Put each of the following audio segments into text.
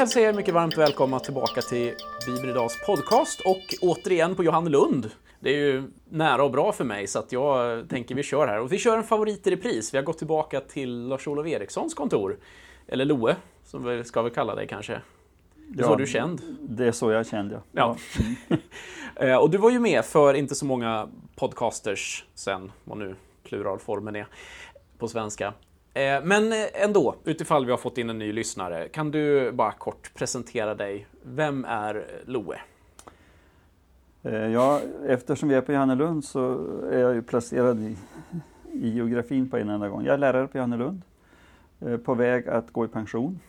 Jag er mycket varmt välkomna tillbaka till Bibeln Idags podcast och återigen på Johannelund. Det är ju nära och bra för mig så att jag tänker vi kör här. Och vi kör en favorit i repris. Vi har gått tillbaka till Lars-Olof Erikssons kontor. Eller Loe, som vi ska vi kalla dig kanske. Det är så du är känd. Det är så jag är känd, ja. ja. Eh, och du var ju med för inte så många podcasters sen, vad nu pluralformen är på svenska. Eh, men eh, ändå, utifall vi har fått in en ny lyssnare, kan du bara kort presentera dig? Vem är Loe? Eh, ja, eftersom vi är på Johannelund så är jag ju placerad i, i geografin på en enda gång. Jag är lärare på Johannelund, på väg att gå i pension.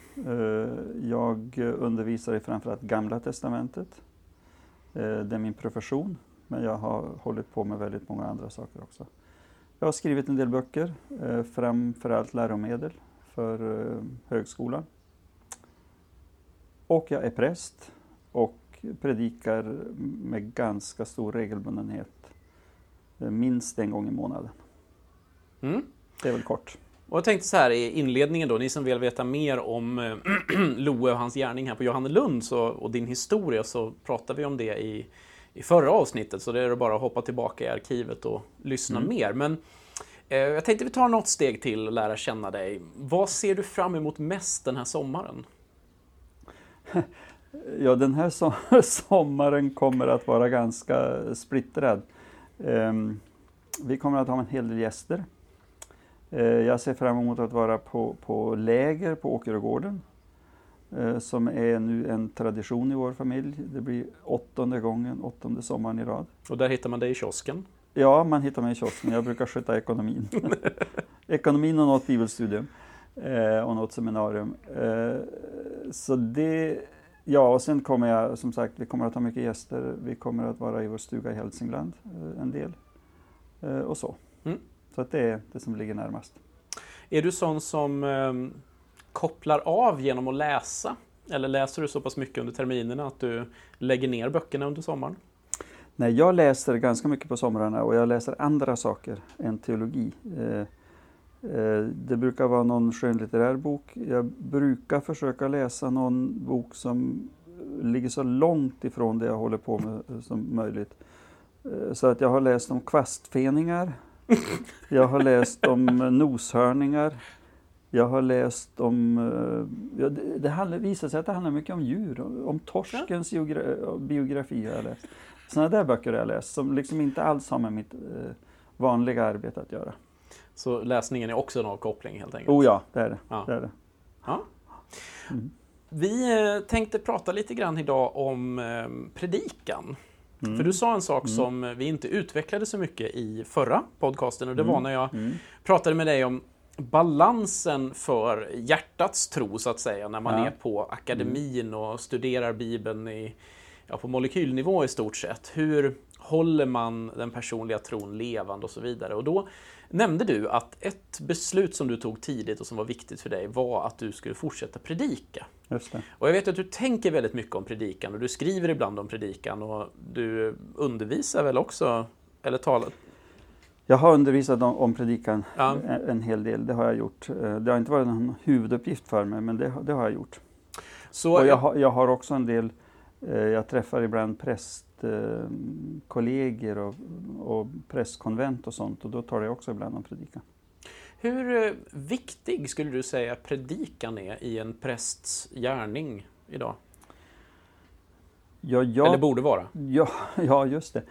Jag undervisar i framförallt Gamla Testamentet. Det är min profession, men jag har hållit på med väldigt många andra saker också. Jag har skrivit en del böcker, eh, framförallt läromedel för eh, högskolan. Och jag är präst och predikar med ganska stor regelbundenhet. Eh, minst en gång i månaden. Mm. Det är väl kort. Och jag tänkte så här i inledningen då, ni som vill veta mer om Loe och hans gärning här på Johannelund och din historia så pratar vi om det i i förra avsnittet, så det är bara att hoppa tillbaka i arkivet och lyssna mm. mer. Men eh, jag tänkte vi tar något steg till och lära känna dig. Vad ser du fram emot mest den här sommaren? Ja, den här so sommaren kommer att vara ganska splittrad. Um, vi kommer att ha en hel del gäster. Uh, jag ser fram emot att vara på, på läger på Åkergården Eh, som är nu en tradition i vår familj. Det blir åttonde gången, åttonde sommaren i rad. Och där hittar man dig i kiosken? Ja, man hittar mig i kiosken. Jag brukar sköta ekonomin. ekonomin och något bibelstudium eh, och något seminarium. Eh, så det, ja, och sen kommer jag, som sagt, vi kommer att ha mycket gäster. Vi kommer att vara i vår stuga i Hälsingland en del och så. Mm. Så att det är det som ligger närmast. Är du sån som ehm, kopplar av genom att läsa? Eller läser du så pass mycket under terminerna att du lägger ner böckerna under sommaren? Nej, jag läser ganska mycket på somrarna och jag läser andra saker än teologi. Eh, eh, det brukar vara någon skönlitterär bok. Jag brukar försöka läsa någon bok som ligger så långt ifrån det jag håller på med som möjligt. Eh, så att jag har läst om kvastfeningar. Jag har läst om noshörningar. Jag har läst om, eh, ja, det, det handlar, visar sig att det handlar mycket om djur, om torskens ja. biografi har jag läst. Sådana där böcker har jag läst som liksom inte alls har med mitt eh, vanliga arbete att göra. Så läsningen är också en avkoppling helt enkelt? Oh ja, det är det. Ja. det, är det. Ja. Mm. Vi eh, tänkte prata lite grann idag om eh, predikan. Mm. För du sa en sak mm. som vi inte utvecklade så mycket i förra podcasten och det var mm. när jag mm. pratade med dig om balansen för hjärtats tro så att säga när man ja. är på akademin och studerar Bibeln i, ja, på molekylnivå i stort sett. Hur håller man den personliga tron levande och så vidare. Och då nämnde du att ett beslut som du tog tidigt och som var viktigt för dig var att du skulle fortsätta predika. Och jag vet att du tänker väldigt mycket om predikan och du skriver ibland om predikan och du undervisar väl också, eller talar, jag har undervisat om, om predikan ja. en, en, hel del, det har jag gjort. Eh, det har inte varit någon huvuduppgift för mig, men det, det har jag gjort. Så, och jag, har, jag har också en del, eh, jag träffar ibland prästkollegor och, och prästkonvent och sånt och då talar jag också ibland om predikan. Hur eh, viktig skulle du säga predikan är i en prästs gärning idag? Ja, ja, Eller borde vara? Ja, ja just det.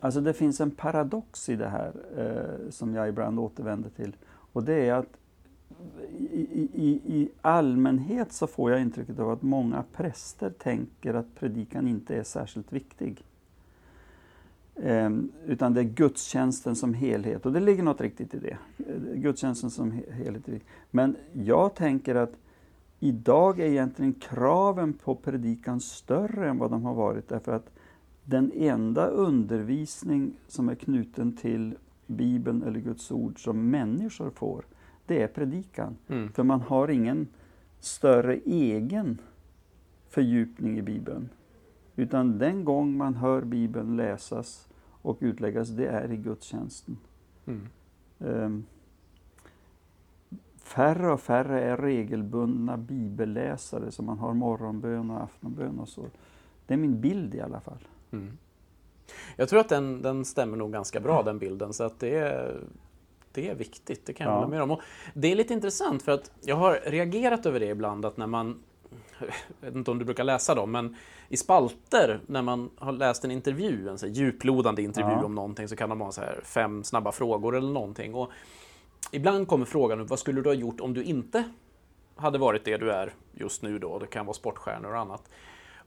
Alltså det finns en paradox i det här eh, som jag ibland återvänder till. Och det är att i, i, i, allmänhet så får jag intrycket av att många präster tänker att predikan inte är särskilt viktig. Eh, utan det är gudstjänsten som helhet. Och det ligger något riktigt i det. Gudstjänsten som helhet. Men jag tänker att idag är egentligen kraven på predikan större än vad de har varit. Därför att den enda undervisning som är knuten till Bibeln eller Guds ord som människor får, det är predikan. Mm. För man har ingen större egen fördjupning i Bibeln. Utan den gång man hör Bibeln läsas och utläggas, det är i gudstjänsten. Mm. Um, färre och färre är regelbundna bibelläsare som man har morgonbön och aftonbön och så. Det är min bild i alla fall. Mm. Jag tror att den, den stämmer nog ganska bra den bilden så att det är, det är viktigt, det kan jag ja. hålla med om. Och det är lite intressant för att jag har reagerat över det ibland att när man jag vet inte om du brukar läsa dem, men i spalter när man har läst en intervju, en så djuplodande intervju ja. om någonting, så kan de ha så här fem snabba frågor eller någonting. Och ibland kommer frågan upp, vad skulle du ha gjort om du inte hade varit det du är just nu då? Det kan vara sportstjärnor och annat.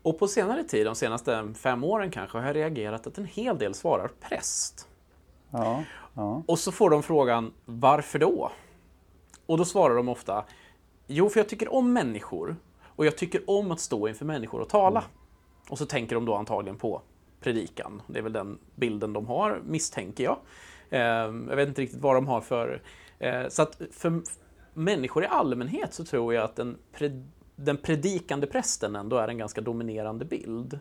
Och på senare tid, de senaste fem åren kanske, har jag reagerat att en hel del svarar präst. Ja, ja. Och så får de frågan, varför då? Och då svarar de ofta, jo, för jag tycker om människor och jag tycker om att stå inför människor och tala. Mm. Och så tänker de då antagligen på predikan. Det är väl den bilden de har, misstänker jag. Ehm, jag vet inte riktigt vad de har för... Eh, så att för människor i allmänhet så tror jag att den, den predikande prästen ändå är en ganska dominerande bild.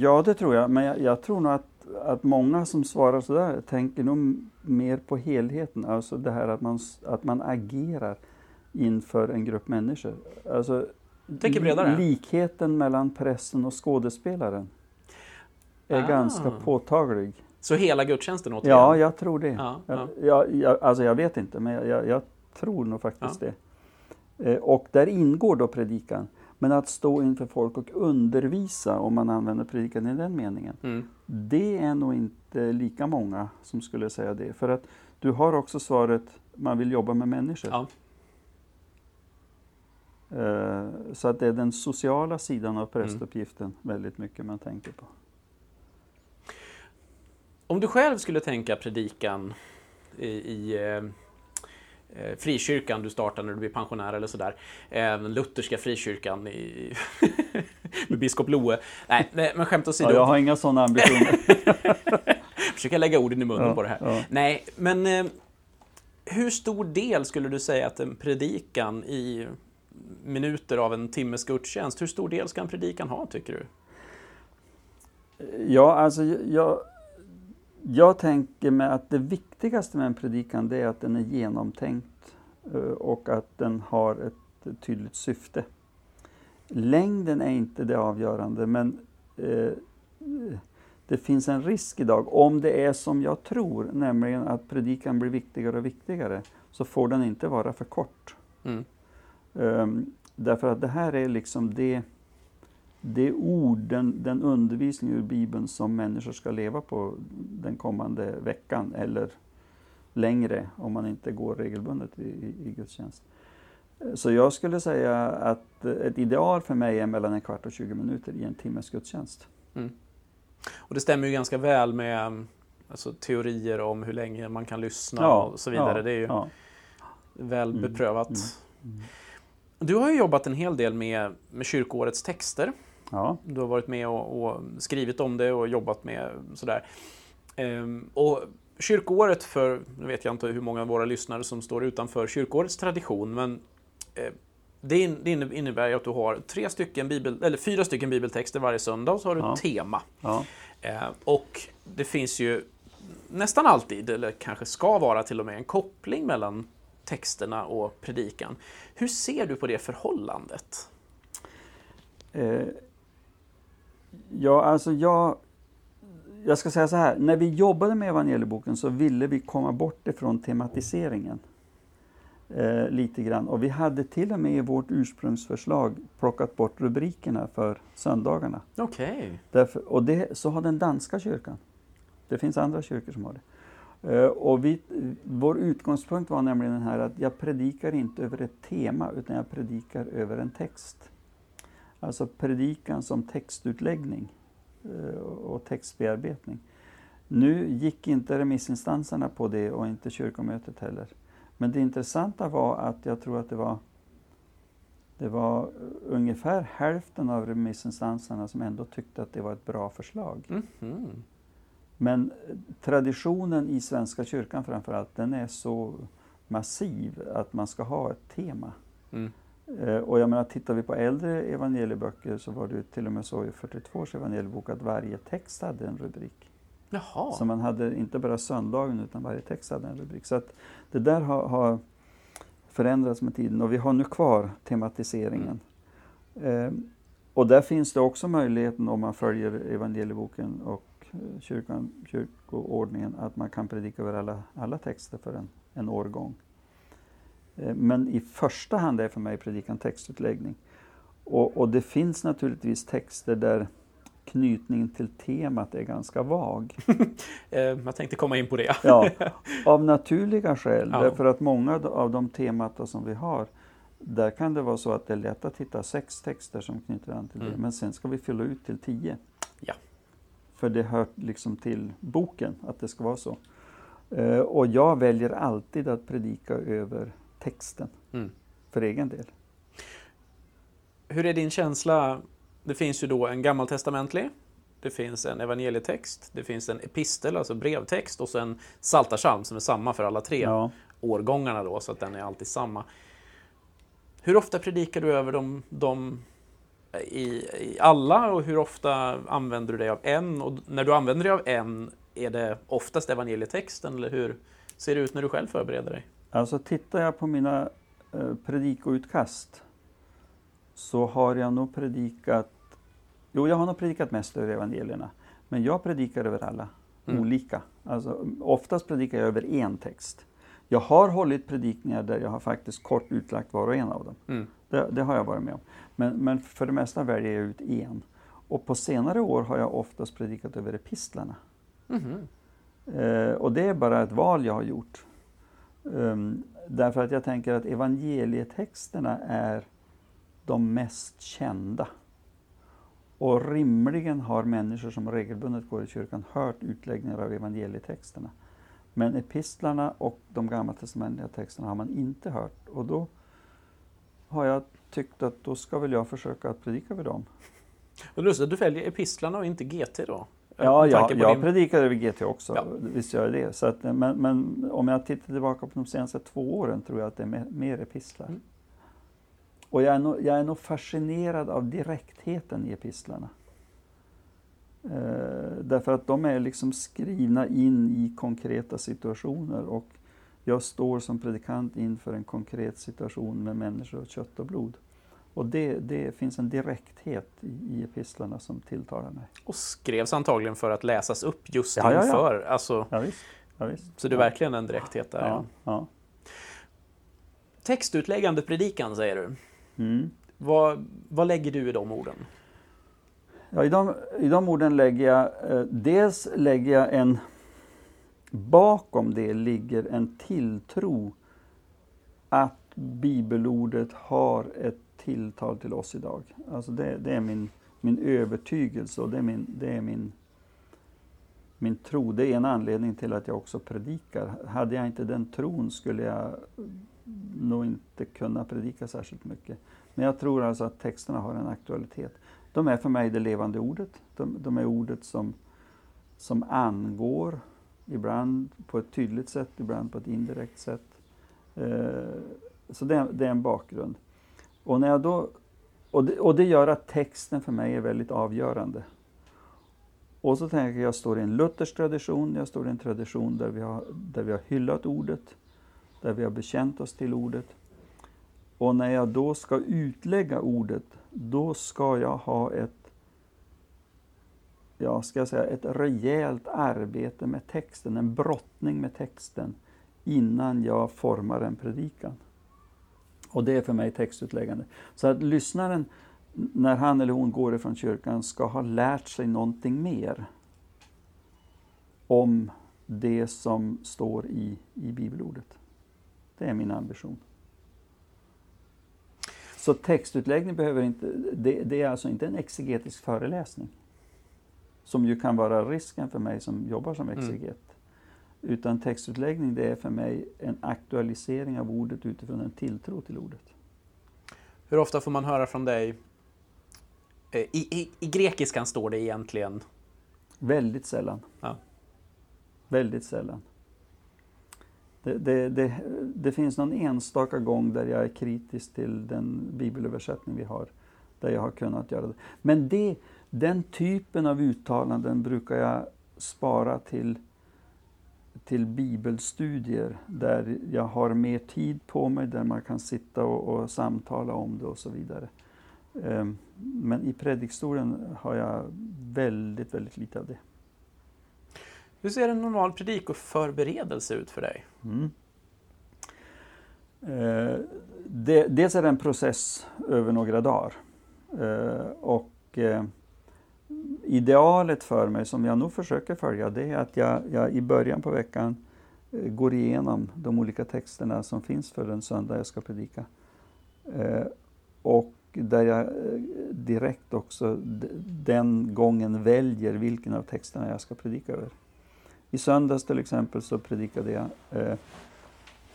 Ja, det tror jag. Men jag, jag tror nog att, att många som svarar sådär tänker nog mer på helheten. Alltså det här att man, att man agerar inför en grupp människor. Alltså, Tänker bredare. Likheten mellan prästen och skådespelaren är ah. ganska påtaglig. Så hela gudstjänsten återigen? Ja, jag tror det. Ja, ja. Jag, jag, alltså jag vet inte, men jag, jag tror nog faktiskt ja. det. Eh, och där ingår då predikan. Men att stå inför folk och undervisa, om man använder predikan i den meningen, mm. det är nog inte lika många som skulle säga det. För att du har också svaret, man vill jobba med människor. Ja. Eh, så att det är den sociala sidan av prästuppgiften mm. väldigt mycket man tänker på. Om du själv skulle tänka predikan i, i eh, frikyrkan du startar när du blir pensionär eller sådär. Eh, den lutherska frikyrkan i, med biskop Loe. Nej, men skämt åsido. Ja, jag har inga sådana ambitioner. Försöka lägga orden i munnen ja, på det här. Ja. Nej, men eh, hur stor del skulle du säga att en predikan i minuter av en timmes gudstjänst. Hur stor del ska en predikan ha, tycker du? Ja, alltså jag, jag tänker mig att det viktigaste med en predikan det är att den är genomtänkt eh, och att den har ett tydligt syfte. Längden är inte det avgörande, men eh, det finns en risk idag, om det är som jag tror, nämligen att predikan blir viktigare och viktigare, så får den inte vara för kort. Mm. Um, därför att det här är liksom det, det ord, den, den undervisning ur Bibeln som människor ska leva på den kommande veckan eller längre om man inte går regelbundet i, i, i gudstjänst. Så jag skulle säga att ett ideal för mig är mellan en kvart och 20 minuter i en timmes gudstjänst. Mm. Och det stämmer ju ganska väl med alltså, teorier om hur länge man kan lyssna ja, och så vidare. Ja, det är ju ja. väl mm. beprövat. Mm. Mm. Du har ju jobbat en hel del med, med kyrkoårets texter. Du har varit med och, och skrivit om det och jobbat med sådär. Ehm, och kyrkoåret, för nu vet jag inte hur många av våra lyssnare som står utanför kyrkoårets tradition, men eh, det, innebär ju att du har tre stycken bibel, eller fyra stycken bibeltexter varje söndag och så har du ja. ett tema. Ja. Eh, och det finns ju nästan alltid, eller kanske ska vara till och med, en koppling mellan texterna och predikan. Hur ser du på det förhållandet? Eh, ja, alltså jag, jag ska säga så här, när vi jobbade med evangelieboken så ville vi komma bort ifrån tematiseringen. Eh, lite grann. Och vi hade till och med i vårt ursprungsförslag plockat bort rubrikerna för söndagarna. Okej. Okay. och det, så har den danska kyrkan. Det finns andra kyrkor som har det. Eh, och vi, vår utgångspunkt var nämligen den här att jag predikar inte över ett tema utan jag predikar över en text. Alltså predikan som textutläggning och textbearbetning. Nu gick inte remissinstanserna på det och inte kyrkomötet heller. Men det intressanta var att jag tror att det var det var ungefär hälften av remissinstanserna som ändå tyckte att det var ett bra förslag. Mm -hmm. Men traditionen i Svenska kyrkan framförallt, den är så massiv att man ska ha ett tema. Mm. Eh, och jag menar, tittar vi på äldre evangelieböcker så var det till och med så i 42 års evangeliebok att varje text hade en rubrik. Jaha. Så man hade inte bara söndagen utan varje text hade en rubrik. Så att det där har, har förändrats med tiden och vi har nu kvar tematiseringen. Eh, och där finns det också möjligheten om man följer evangelieboken och eh, kyrkan, kyrkoordningen att man kan predika över alla, alla texter för en, en årgång. Eh, men i första hand är för mig predikan textutläggning. Och, och det finns naturligtvis texter där knytningen till temat är ganska vag. Eh, jag tänkte komma in på det. ja, av naturliga skäl. Ja. Därför att många av de temata som vi har, där kan det vara så att det är lätt att hitta sex texter som knyter an till det. Mm. Men sen ska vi fylla ut till tio. Ja. För det hör liksom till boken att det ska vara så. Eh, och jag väljer alltid att predika över texten, Mm. för egen del. Hur är din känsla? Det finns ju då en gammaltestamentlig, det finns en evangelietext, det finns en epistel, alltså brevtext och sen psaltarpsalm som är samma för alla tre Ja. årgångarna då, så att den är alltid samma. Hur ofta predikar du över dem, dem i, i alla och hur ofta använder du dig av en? Och när du använder dig av en, är det oftast evangelietexten eller hur ser det ut när du själv förbereder dig? Alltså tittar jag på mina eh, predikoutkast så har jag nog predikat, jo jag har nog predikat mest över evangelierna. Men jag predikar över alla, Mm. olika. Alltså, oftast predikar jag över en text. Jag har hållit predikningar där jag har faktiskt kort utlagt var och en av dem. Mm. Det, det har jag varit med om. Men, men för det mesta väljer jag ut en. Och på senare år har jag oftast predikat över epistlarna. Mhm. Eh, och det är bara ett val jag har gjort. Um, därför att jag tänker att evangelietexterna är de mest kända. Och rimligen har människor som regelbundet går i kyrkan hört utläggningar av evangelietexterna. Men epistlarna och de gammaltestamentliga texterna har man inte hört. Och då har jag tyckt att då ska väl jag försöka att predika över dem. Du väljer epistlarna och inte GT då? Ja, ja jag din- predikar över GT också. Ja. Visst gör jag det. Så att, men, men om jag tittar tillbaka på de senaste två åren tror jag att det är me- mer epistlar. Mm. Och jag är, nog, jag är nog fascinerad av direktheten i epistlarna. Eh, därför att de är liksom skrivna in i konkreta situationer och jag står som predikant inför en konkret situation med människor av kött och blod. Och det, det finns en direkthet i, i epistlarna som tilltalar mig. Och skrevs antagligen för att läsas upp just Ja, ja, ja. inför. Alltså, Ja, visst. Ja, visst. så det är ja. verkligen en direkthet där. Ja, ja. Textutläggande predikan säger du. Mm. Vad, vad lägger du i de orden? Ja, i, de, I de orden lägger jag, eh, dels lägger jag en, bakom det ligger en tilltro att bibelordet har ett tilltal till oss idag. Alltså det, det är min, min övertygelse och det är, min, det är min, min tro. Det är en anledning till att jag också predikar. Hade jag inte den tron skulle jag nog inte kunna predika särskilt mycket. Men jag tror alltså att texterna har en aktualitet. De är för mig det levande ordet. De, de är ordet som, som angår, ibland på ett tydligt sätt, ibland på ett indirekt sätt. Eh, så det, det är en bakgrund. Och, när jag då, och, det, och det gör att texten för mig är väldigt avgörande. Och så tänker jag, jag står i en luthersk tradition, jag står i en tradition där vi, har, där vi har hyllat ordet, där vi har bekänt oss till ordet. Och när jag då ska utlägga ordet, då ska jag ha ett, ja, ska jag säga, ett rejält arbete med texten, en brottning med texten, innan jag formar en predikan. Och det är för mig textutläggande. Så att lyssnaren, när han eller hon går ifrån kyrkan, ska ha lärt sig någonting mer om det som står i, i bibelordet. Det är min ambition. Så textutläggning behöver inte, det, det är alltså inte en exegetisk föreläsning. Som ju kan vara risken för mig som jobbar som Mm. Utan textutläggning det är för mig en aktualisering av ordet utifrån en tilltro till ordet. Hur ofta får man höra från dig? Eh, I, i, I grekiskan står det egentligen Väldigt sällan. Ja. Väldigt sällan. Det, det, det, det finns någon enstaka gång där jag är kritisk till den bibelöversättning vi har, där jag har kunnat göra det. Men det, den typen av uttalanden brukar jag spara till, till bibelstudier där jag har mer tid på mig, där man kan sitta och, och samtala om det och så vidare. Ehm, men i predikstolen har jag väldigt, väldigt lite av det. Hur ser en normal predikoförberedelse ut för dig? Mm. Eh, det, dels är det en process över några dagar. Eh, och eh, idealet för mig, som jag nog försöker följa, det är att jag, jag i början på veckan eh, går igenom de olika texterna som finns för den söndag jag ska predika. Eh, och där jag eh, direkt också den gången väljer vilken av texterna jag ska predika över. I söndags till exempel så predikade jag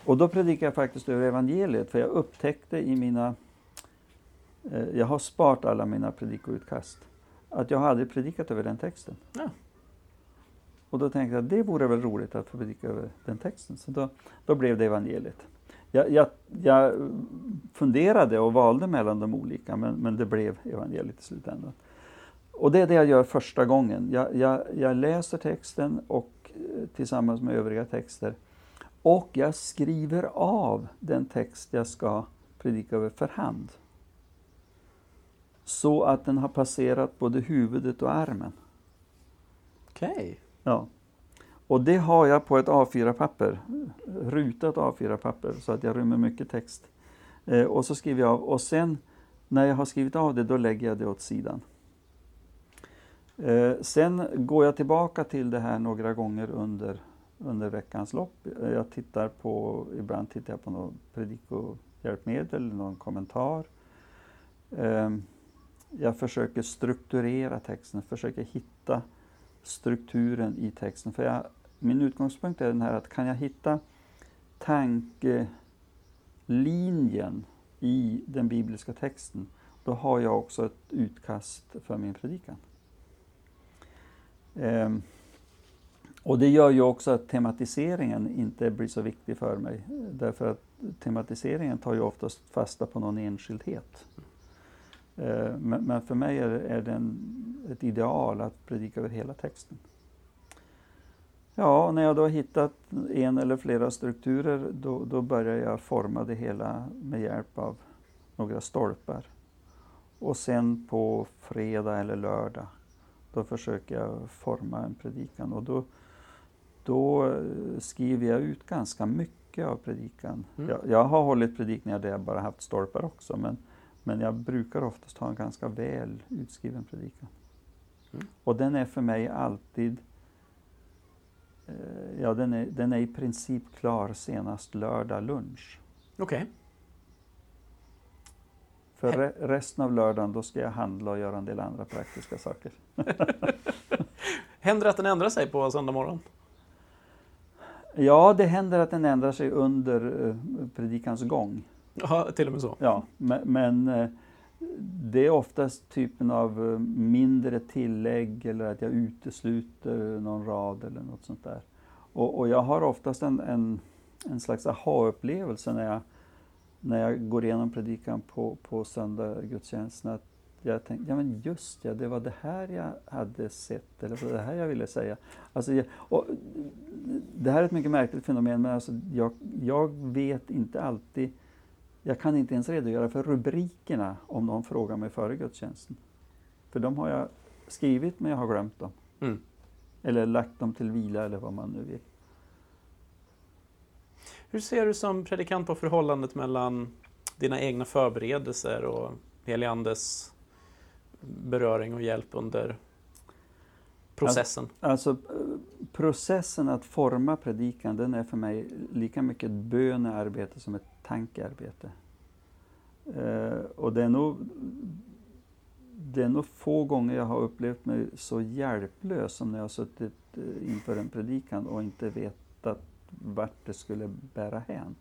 och då predikade jag faktiskt över evangeliet för jag upptäckte i mina jag har sparat alla mina predikoutkast. Att jag hade predikat över den texten. Ja. Och då tänkte jag att det vore väl roligt att få predika över den texten. Så då, då blev det evangeliet. Jag, jag, jag, funderade och valde mellan de olika men, men det blev evangeliet i slutändan. Och det är det jag gör första gången. Jag, jag, jag läser texten och eh, tillsammans med övriga texter och jag skriver av den text jag ska predika över för hand. Så att den har passerat både huvudet och armen. Okej. Okay. Ja. Och det har jag på ett A4-papper, rutat A4-papper, så att jag rymmer mycket text. Eh, och så skriver jag av och sen när jag har skrivit av det, då lägger jag det åt sidan. Eh, sen går jag tillbaka till det här några gånger under, under veckans lopp. Jag tittar på, ibland tittar jag på något predikohjälpmedel, någon kommentar. Eh, jag försöker strukturera texten, försöker hitta strukturen i texten. För jag, min utgångspunkt är den här att kan jag hitta tankelinjen i den bibliska texten, då har jag också ett utkast för min predikan. Ehm, och det gör ju också att tematiseringen inte blir så viktig för mig. Därför att tematiseringen tar ju oftast fasta på någon enskildhet. Ehm, men, för mig är, det ett ideal att predika över hela texten. Ja, när jag då har hittat en eller flera strukturer då, då börjar jag forma det hela med hjälp av några stolpar. Och sen på fredag eller lördag då försöker jag forma en predikan och då, då skriver jag ut ganska mycket av predikan. Mm. Jag, jag, har hållit predikningar där jag bara haft stolpar också men, men jag brukar oftast ha en ganska väl utskriven predikan. Mm. Och den är för mig alltid eh, Ja, den är, den är i princip klar senast lördag lunch. Okej. Okay. För re resten av lördagen då ska jag handla och göra en del andra praktiska saker. händer det att den ändrar sig på söndag morgon? Ja, det händer att den ändrar sig under uh, predikans gång. Ja, till och med så? Ja, men, men eh, det är oftast typen av eh, mindre tillägg eller att jag utesluter någon rad eller något sånt där. Och, och jag har oftast en, en, en slags aha-upplevelse när jag när jag går igenom predikan på, på söndag gudstjänsten att jag tänkte, ja men just ja, det var det här jag hade sett, eller det var det här jag ville säga. Alltså, jag, det här är ett mycket märkligt fenomen, men alltså, jag, jag vet inte alltid, jag kan inte ens redogöra för rubrikerna om någon frågar mig före gudstjänsten. För de har jag skrivit, men jag har glömt dem. Mm. Eller lagt dem till vila, eller vad man nu vill. Hur ser du som predikant på förhållandet mellan dina egna förberedelser och Heliandes beröring och hjälp under processen? Alltså, alltså, processen att forma predikan, den är för mig lika mycket ett bönearbete som ett tankearbete. Eh, och det är nog det är nog få gånger jag har upplevt mig så hjälplös som när jag har suttit eh, inför en predikan och inte vetat vart det skulle bära hän.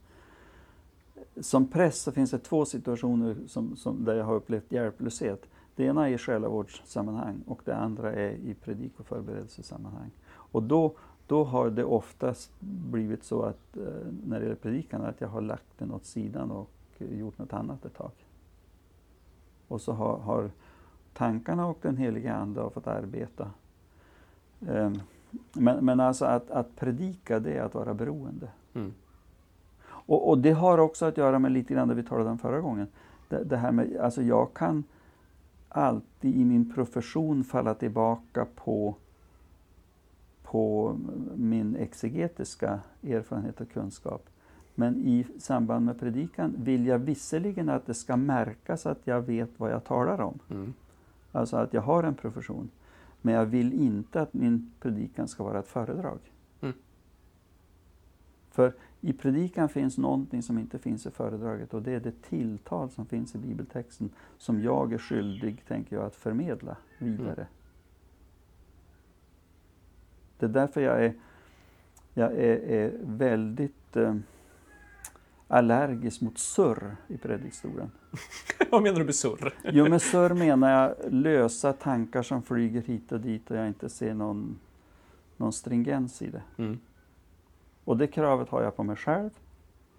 Som präst så finns det två situationer som, som, där jag har upplevt hjälplöshet. Det ena är i själavårdssammanhang och det andra är i predik och förberedelsesammanhang. Och då, då har det oftast blivit så att eh, när det gäller predikan att jag har lagt den åt sidan och gjort något annat ett tag. Och så har, har tankarna och den heliga Ande har fått arbeta. Um, men, men alltså att, att predika, det är att vara beroende. Mm. Och, och, det har också att göra med lite grann det vi talade om förra gången. Det, det, här med, alltså jag kan alltid i min profession falla tillbaka på, på min exegetiska erfarenhet och kunskap. Men i samband med predikan vill jag visserligen att det ska märkas att jag vet vad jag talar om. Mm. Alltså att jag har en profession. Men jag vill inte att min predikan ska vara ett föredrag. Mm. För i predikan finns någonting som inte finns i föredraget och det är det tilltal som finns i bibeltexten som jag är skyldig, tänker jag, att förmedla vidare. Mm. Det är därför jag är, jag är, är väldigt eh, allergisk mot surr i predikstolen. Vad menar du med surr? Jo, med surr menar jag lösa tankar som flyger hit och dit och jag inte ser någon, någon stringens i det. Mm. Och det kravet har jag på mig själv,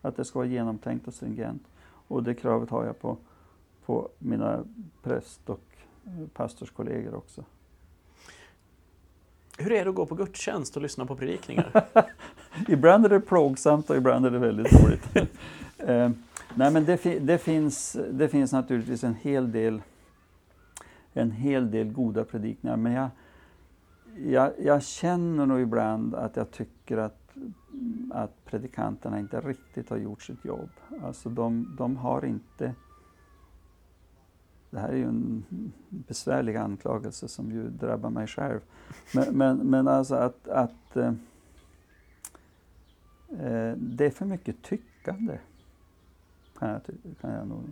att det ska vara genomtänkt och stringent. Och det kravet har jag på, på mina präst och pastorskollegor också. Hur är det att gå på gudstjänst och lyssna på predikningar? ibland är det plågsamt och ibland är det väldigt roligt. eh, nej men det, det, finns, det finns naturligtvis en hel del en hel del goda predikningar men jag, jag, jag känner nog ibland att jag tycker att att predikanterna inte riktigt har gjort sitt jobb. Alltså de, de har inte... Det här är ju en besvärlig anklagelse som ju drabbar mig själv. Men, men, men alltså att, att eh, eh det är för mycket tyckande. Kan jag, kan jag nog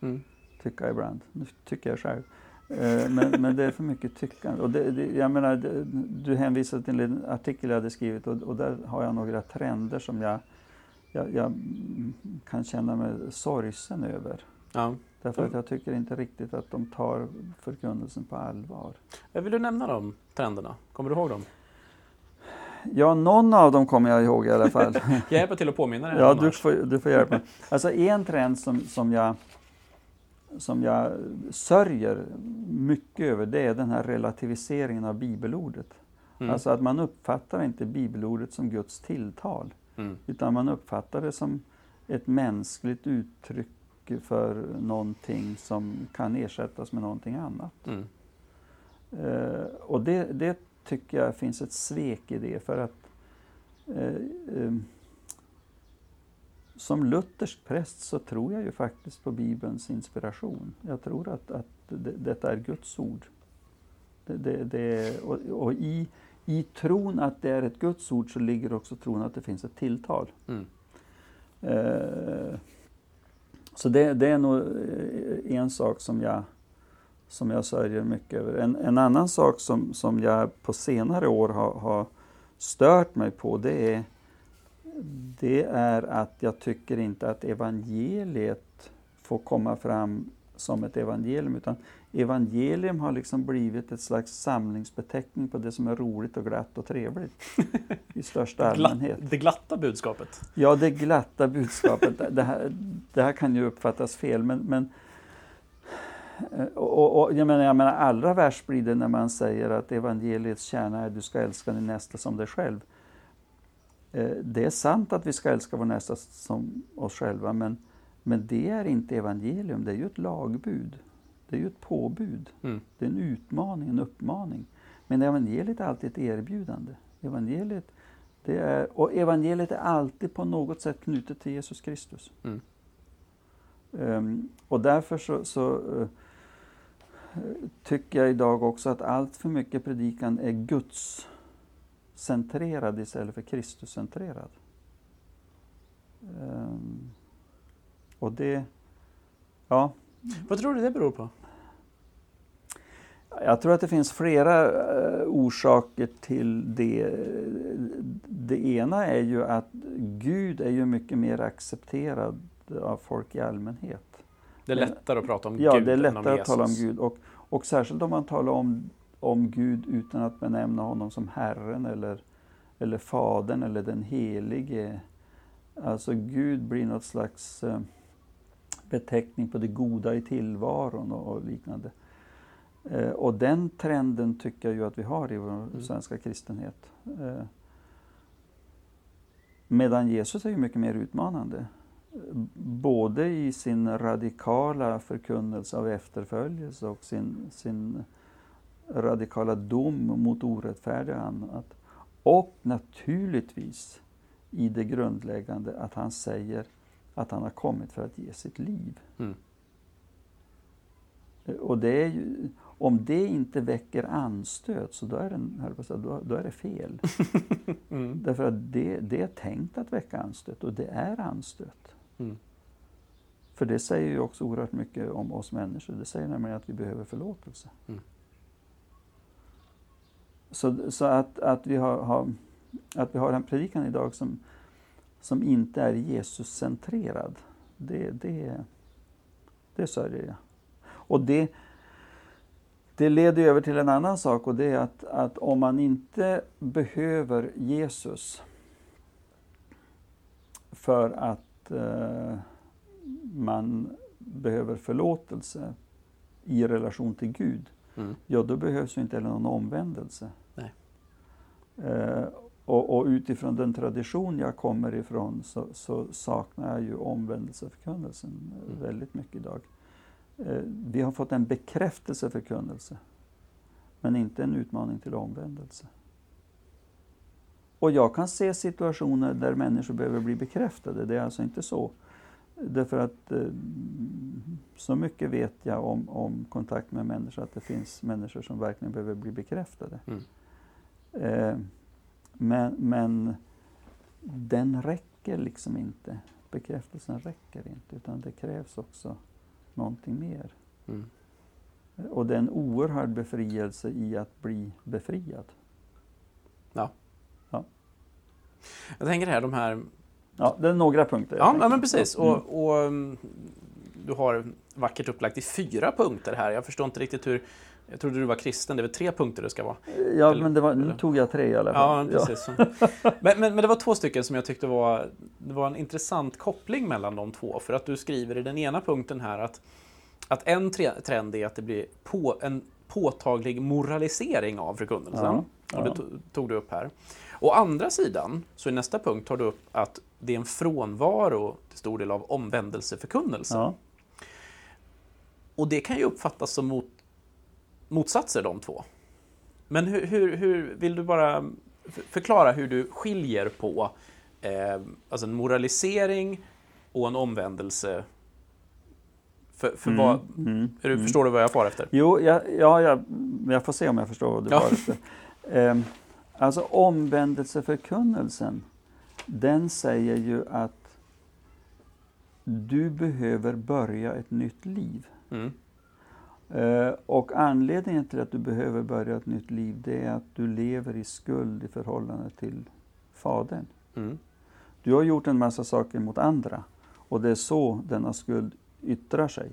mm. tycka ibland. Nu tycker jag själv. Eh, men, men det är för mycket tyckande. Och det, det, jag menar, det, du hänvisade till en artikel jag hade skrivit och, och där har jag några trender som jag, jag, jag kan känna mig sorgsen över. Ja. Därför att jag tycker inte riktigt att de tar förkunnelsen på allvar. Vill du nämna de trenderna? Kommer du ihåg dem? Ja, någon av dem kommer jag ihåg i alla fall. jag hjälper till att påminna dig. Ja, du får, du får hjälpa mig. Alltså en trend som, som jag som jag sörjer mycket över, det är den här relativiseringen av bibelordet. Mm. Alltså att man uppfattar inte bibelordet som Guds tilltal, mm. utan man uppfattar det som ett mänskligt uttryck för någonting som kan ersättas med någonting annat. Mm. Uh, och det, det, tycker jag finns ett svek i det, för att uh, uh, som luthersk präst så tror jag ju faktiskt på Bibelns inspiration. Jag tror att, att det, detta är Guds ord. Det, det, det och, och i, i tron att det är ett Guds ord så ligger också tron att det finns ett tilltal. Mm. Eh, så det, det, är nog eh, en sak som jag, som jag sörjer mycket över. En, en annan sak som, som jag på senare år har, har stört mig på det är det är att jag tycker inte att evangeliet får komma fram som ett evangelium, utan evangelium har liksom blivit ett slags samlingsbeteckning på det som är roligt och glatt och trevligt i största allmänhet. Det glatta budskapet? Ja, det glatta budskapet. det, här, det här kan ju uppfattas fel, men, men och, och, jag, menar, jag menar allra värst blir det när man säger att evangeliets kärna är att du ska älska din nästa som dig själv. Eh, det är sant att vi ska älska vår nästa som oss själva, men, men det är inte evangelium, det är ju ett lagbud. Det är ju ett påbud. Mm. Det är en utmaning, en uppmaning. Men evangeliet är alltid ett erbjudande. Evangeliet, det är, och evangeliet är alltid på något sätt knutet till Jesus Kristus. Mm. Um, och därför så, så uh, tycker jag idag också att allt för mycket predikan är Guds centrerad istället för Kristuscentrerad. Um, och det, ja. Vad tror du det beror på? Jag tror att det finns flera uh, orsaker till det. Det ena är ju att Gud är ju mycket mer accepterad av folk i allmänhet. Det är lättare att prata om ja, Gud Ja, det är lättare att tala om Gud. Och, och särskilt om man talar om om Gud utan att benämna honom som Herren eller, eller Fadern eller den Helige. Alltså Gud blir något slags eh, beteckning på det goda i tillvaron och, liknande. Eh, och den trenden tycker jag ju att vi har i vår mm. svenska kristenhet. Eh, medan Jesus är ju mycket mer utmanande. Både i sin radikala förkunnelse av efterföljelse och sin, sin radikala dom mot orättfärdiga annat. Och naturligtvis i det grundläggande att han säger att han har kommit för att ge sitt liv. Mm. Och det är ju, om det inte väcker anstöt så då är, då, då är det fel. mm. Därför att det, det, är tänkt att väcka anstöt och det är anstöt. Mm. För det säger ju också oerhört mycket om oss människor. Det säger nämligen att vi behöver förlåtelse. Mm. Så, så att, att, vi har, har, att vi har en predikan idag som, som inte är Jesus-centrerad, det, det, det sörjer jag. Och det, det leder över till en annan sak och det är att, att om man inte behöver Jesus för att eh, man behöver förlåtelse i relation till Gud, mm. ja då behövs ju inte heller någon omvändelse. Eh, och, och, utifrån den tradition jag kommer ifrån så, så saknar jag ju omvändelseförkunnelsen mm. väldigt mycket idag. Eh, vi har fått en bekräftelseförkunnelse, men inte en utmaning till omvändelse. Och jag kan se situationer där människor behöver bli bekräftade, det är alltså inte så. Därför att eh, så mycket vet jag om, om kontakt med människor att det finns människor som verkligen behöver bli bekräftade. Mm. Eh, men, men den räcker liksom inte. Bekräftelsen räcker inte, utan det krävs också någonting mer. Mm. Och det är en oerhörd befrielse i att bli befriad. Ja. ja. Jag tänker här, de här... Ja, det är några punkter. Ja, ja, men precis. Mm. Och, och, mm, du har vackert upplagt i fyra punkter här. Jag förstår inte riktigt hur jag trodde du var kristen, det är väl tre punkter det ska vara? Ja, eller, men var, nu tog jag tre i alla fall. Ja, precis. Ja. men, men, men, det var två stycken som jag tyckte var, det var en intressant koppling mellan de två. För att du skriver i den ena punkten här att, att en trend är att det blir på, en påtaglig moralisering av förkunnelsen. Ja, ja. Och det tog du upp här. Å andra sidan, så i nästa punkt tar du upp att det är en frånvaro till stor del av omvändelseförkunnelse. Ja. Och det kan ju uppfattas som mot motsatser de två. Men hur, hur, hur vill du bara förklara hur du skiljer på eh, alltså en moralisering och en omvändelse? För, för mm, vad, mm, du, mm. Förstår du vad jag far efter? Jo, ja, ja, jag, jag får se om jag förstår vad du ja. far efter. Eh, alltså omvändelseförkunnelsen, den säger ju att du behöver börja ett nytt liv. Mm. Eh, och anledningen till att du behöver börja ett nytt liv, det är att du lever i skuld i förhållande till Fadern. Mm. Du har gjort en massa saker mot andra och det är så denna skuld yttrar sig.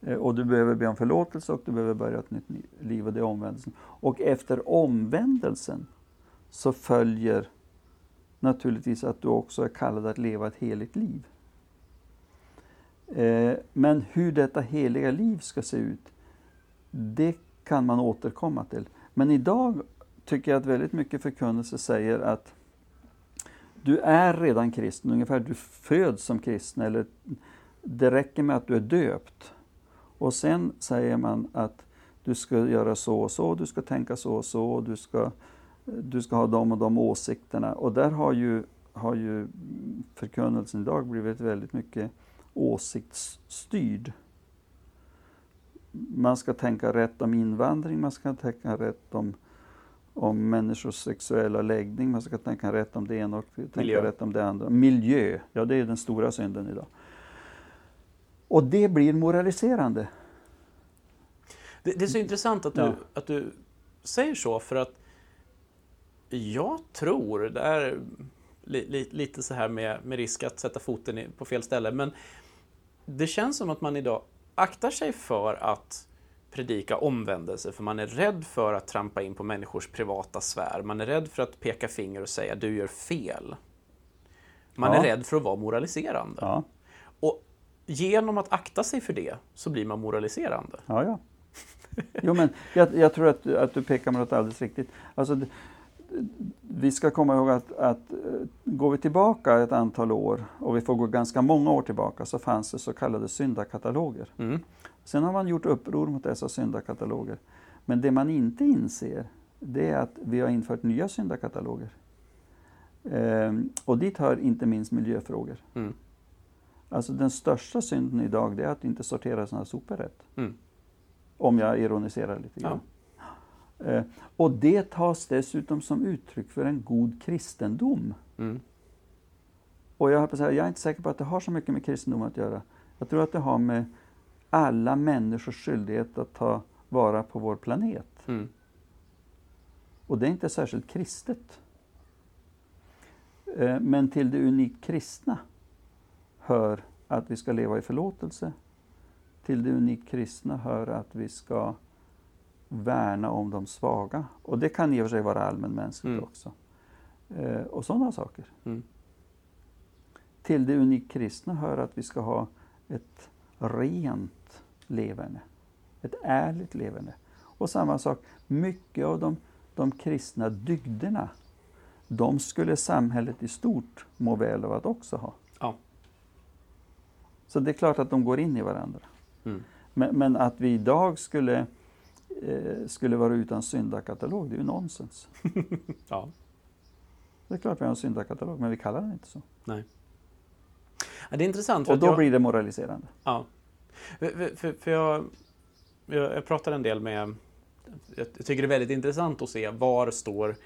Eh, och du behöver be om förlåtelse och du behöver börja ett nytt liv och det är omvändelsen. Och efter omvändelsen så följer naturligtvis att du också är kallad att leva ett heligt liv. Eh, men hur detta heliga liv ska se ut, det kan man återkomma till. Men idag tycker jag att väldigt mycket förkunnelse säger att du är redan kristen, ungefär du föds som kristen, eller det räcker med att du är döpt. Och sen säger man att du ska göra så och så, du ska tänka så och så, du ska, du ska ha de och de åsikterna. Och där har ju, har ju förkunnelsen idag blivit väldigt mycket åsiktsstyrd. Man ska tänka rätt om invandring, man ska tänka rätt om, om människors sexuella läggning, man ska tänka rätt om det ena och tänka Miljö. rätt om det andra. Miljö, ja det är den stora synden idag. Och det blir moraliserande. Det, det är så intressant att du, ja. att du säger så, för att jag tror, det är li, li, lite så här med, med risk att sätta foten på fel ställe, men det känns som att man idag aktar sig för att predika omvändelse, för man är rädd för att trampa in på människors privata sfär. Man är rädd för att peka finger och säga du gör fel. Man ja. är rädd för att vara moraliserande. Ja. Och genom att akta sig för det så blir man moraliserande. Ja, ja. Jo, men jag, jag tror att, att du pekar med något alldeles riktigt. Alltså, vi ska komma ihåg att, att eh, går vi tillbaka ett antal år, och vi får gå ganska många år tillbaka, så fanns det så kallade syndakataloger. Mm. Sen har man gjort uppror mot dessa syndakataloger. Men det man inte inser, det är att vi har infört nya syndakataloger. Ehm, och dit hör inte minst miljöfrågor. Mm. Alltså den största synden idag, det är att inte sortera sina sopor rätt. Mm. Om jag ironiserar lite grann. Eh, och det tas dessutom som uttryck för en god kristendom. Mm. Och jag, på säga, jag är inte säker på att det har så mycket med kristendom att göra. Jag tror att det har med alla människors skyldighet att ta vara på vår planet. Mm. Och det är inte särskilt kristet. Eh, Men till det unikt kristna hör att vi ska leva i förlåtelse. Till det unikt kristna hör att vi ska värna om de svaga. Och det kan i och för sig vara allmänmänskligt Mm. också. Eh, Och sådana saker. Mm. Till det unikt kristna hör att vi ska ha ett rent leverne. Ett ärligt leverne. Och samma sak, mycket av de, de kristna dygderna, de skulle samhället i stort må väl av att också ha. Ja. Så det är klart att de går in i varandra. Mm. Men, men att vi idag skulle, eh, skulle vara utan syndakatalog, det är ju nonsens. Ja. Det är klart vi har en syndakatalog, men vi kallar den inte så. Ja, det är intressant. Och då jag, blir det moraliserande. Ja. För, för- för, jag, jag, pratar en del med... Jag tycker det är väldigt intressant att se var står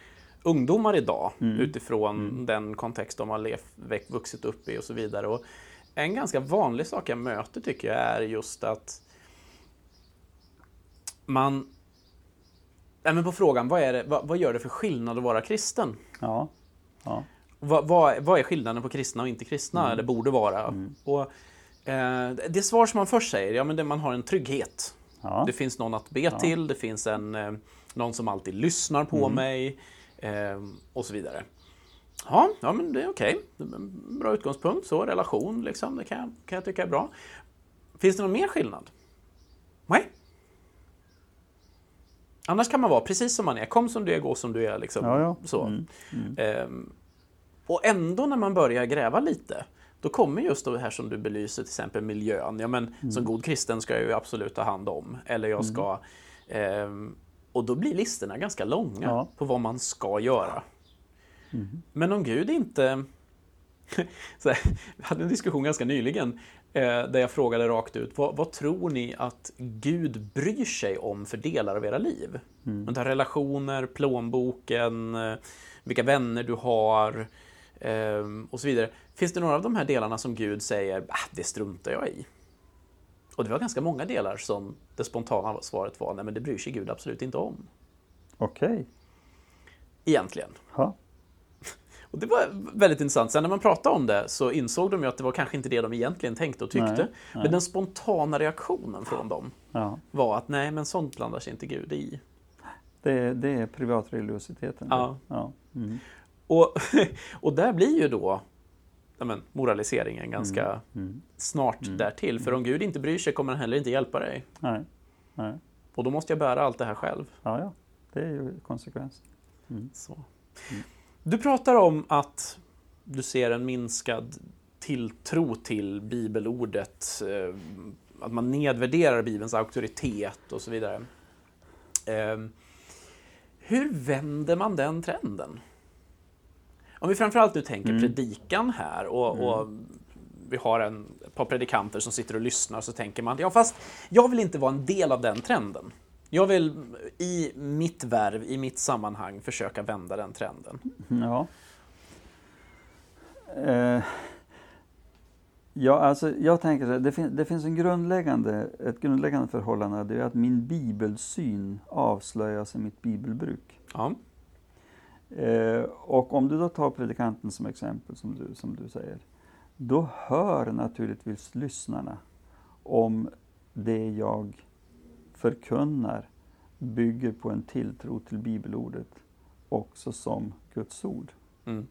ungdomar idag Mm. utifrån Mm. den kontext de har växt, vuxit upp i och så vidare. Och en ganska vanlig sak jag möter tycker jag är just att man... Nej, men på frågan, vad, är det, vad, vad gör det för skillnad att vara kristen? Ja. ja. Vad, vad, vad är skillnaden på kristna och inte kristna, Mm. eller borde vara? Mm. Och, eh, det svar som man först säger, ja men det, man har en trygghet. ja. Det finns någon att be Ja. till, det finns en, eh, någon som alltid lyssnar på Mm. mig eh, och så vidare. Ja, ja men det är okej. En Bra utgångspunkt, så relation liksom, det kan jag, kan jag tycka är bra. Finns det någon mer skillnad? Nej. Annars kan man vara precis som man är. Kom som du är, gå som du är. Liksom. ja, ja. Så. Mm. Mm. Ehm, och ändå när man börjar gräva lite, då kommer just det här som du belyser, till exempel miljön. Ja, men Mm. Som god kristen ska jag ju absolut ta hand om. Eller jag ska... ehm, och då blir listorna ganska långa Ja. på vad man ska göra. Mm. Men om Gud inte... här, vi hade en diskussion ganska nyligen eh, där jag frågade rakt ut, vad, vad tror ni att Gud bryr sig om för delar av era liv? Mm. Tar relationer, plånboken, eh, vilka vänner du har eh, och så vidare. Finns det några av de här delarna som Gud säger, ah, det struntar jag i? Och det var ganska många delar som det spontana svaret var, nej men det bryr sig Gud absolut inte om. Okej. Egentligen. Ja. Och det var väldigt intressant. Sen när man pratade om det så insåg de ju att det var kanske inte det de egentligen tänkte och tyckte. Nej, nej. Men den spontana reaktionen från dem ja. var att nej, men sånt blandar sig inte Gud i. Det, det är privatreligiositeten. Ja. Ja. Mm. Och, och där blir ju då men, moraliseringen ganska Mm. snart Mm. därtill. För om Gud inte bryr sig kommer han heller inte hjälpa dig. Nej. Nej. Och då måste jag bära allt det här själv. Ja, ja. Det är ju konsekvensen. Mm. Så. Du pratar om att du ser en minskad tilltro till bibelordet, eh, att man nedvärderar Bibelns auktoritet och så vidare. Eh, Hur vänder man den trenden? Om vi framförallt nu tänker Mm. predikan här och, och vi har en, ett par predikanter som sitter och lyssnar så tänker man, ja fast jag vill inte vara en del av den trenden. Jag vill i mitt värv, i mitt sammanhang försöka vända den trenden. Ja. Eh, ja, alltså jag tänker så här, det, fin- det finns en grundläggande, ett grundläggande förhållande, det är att min bibelsyn avslöjas i mitt bibelbruk. Ja. Eh, och om du då tar predikanten som exempel, som du, som du säger, då hör naturligtvis lyssnarna om det jag förkunnar bygger på en tilltro till bibelordet också som Guds ord. Mm.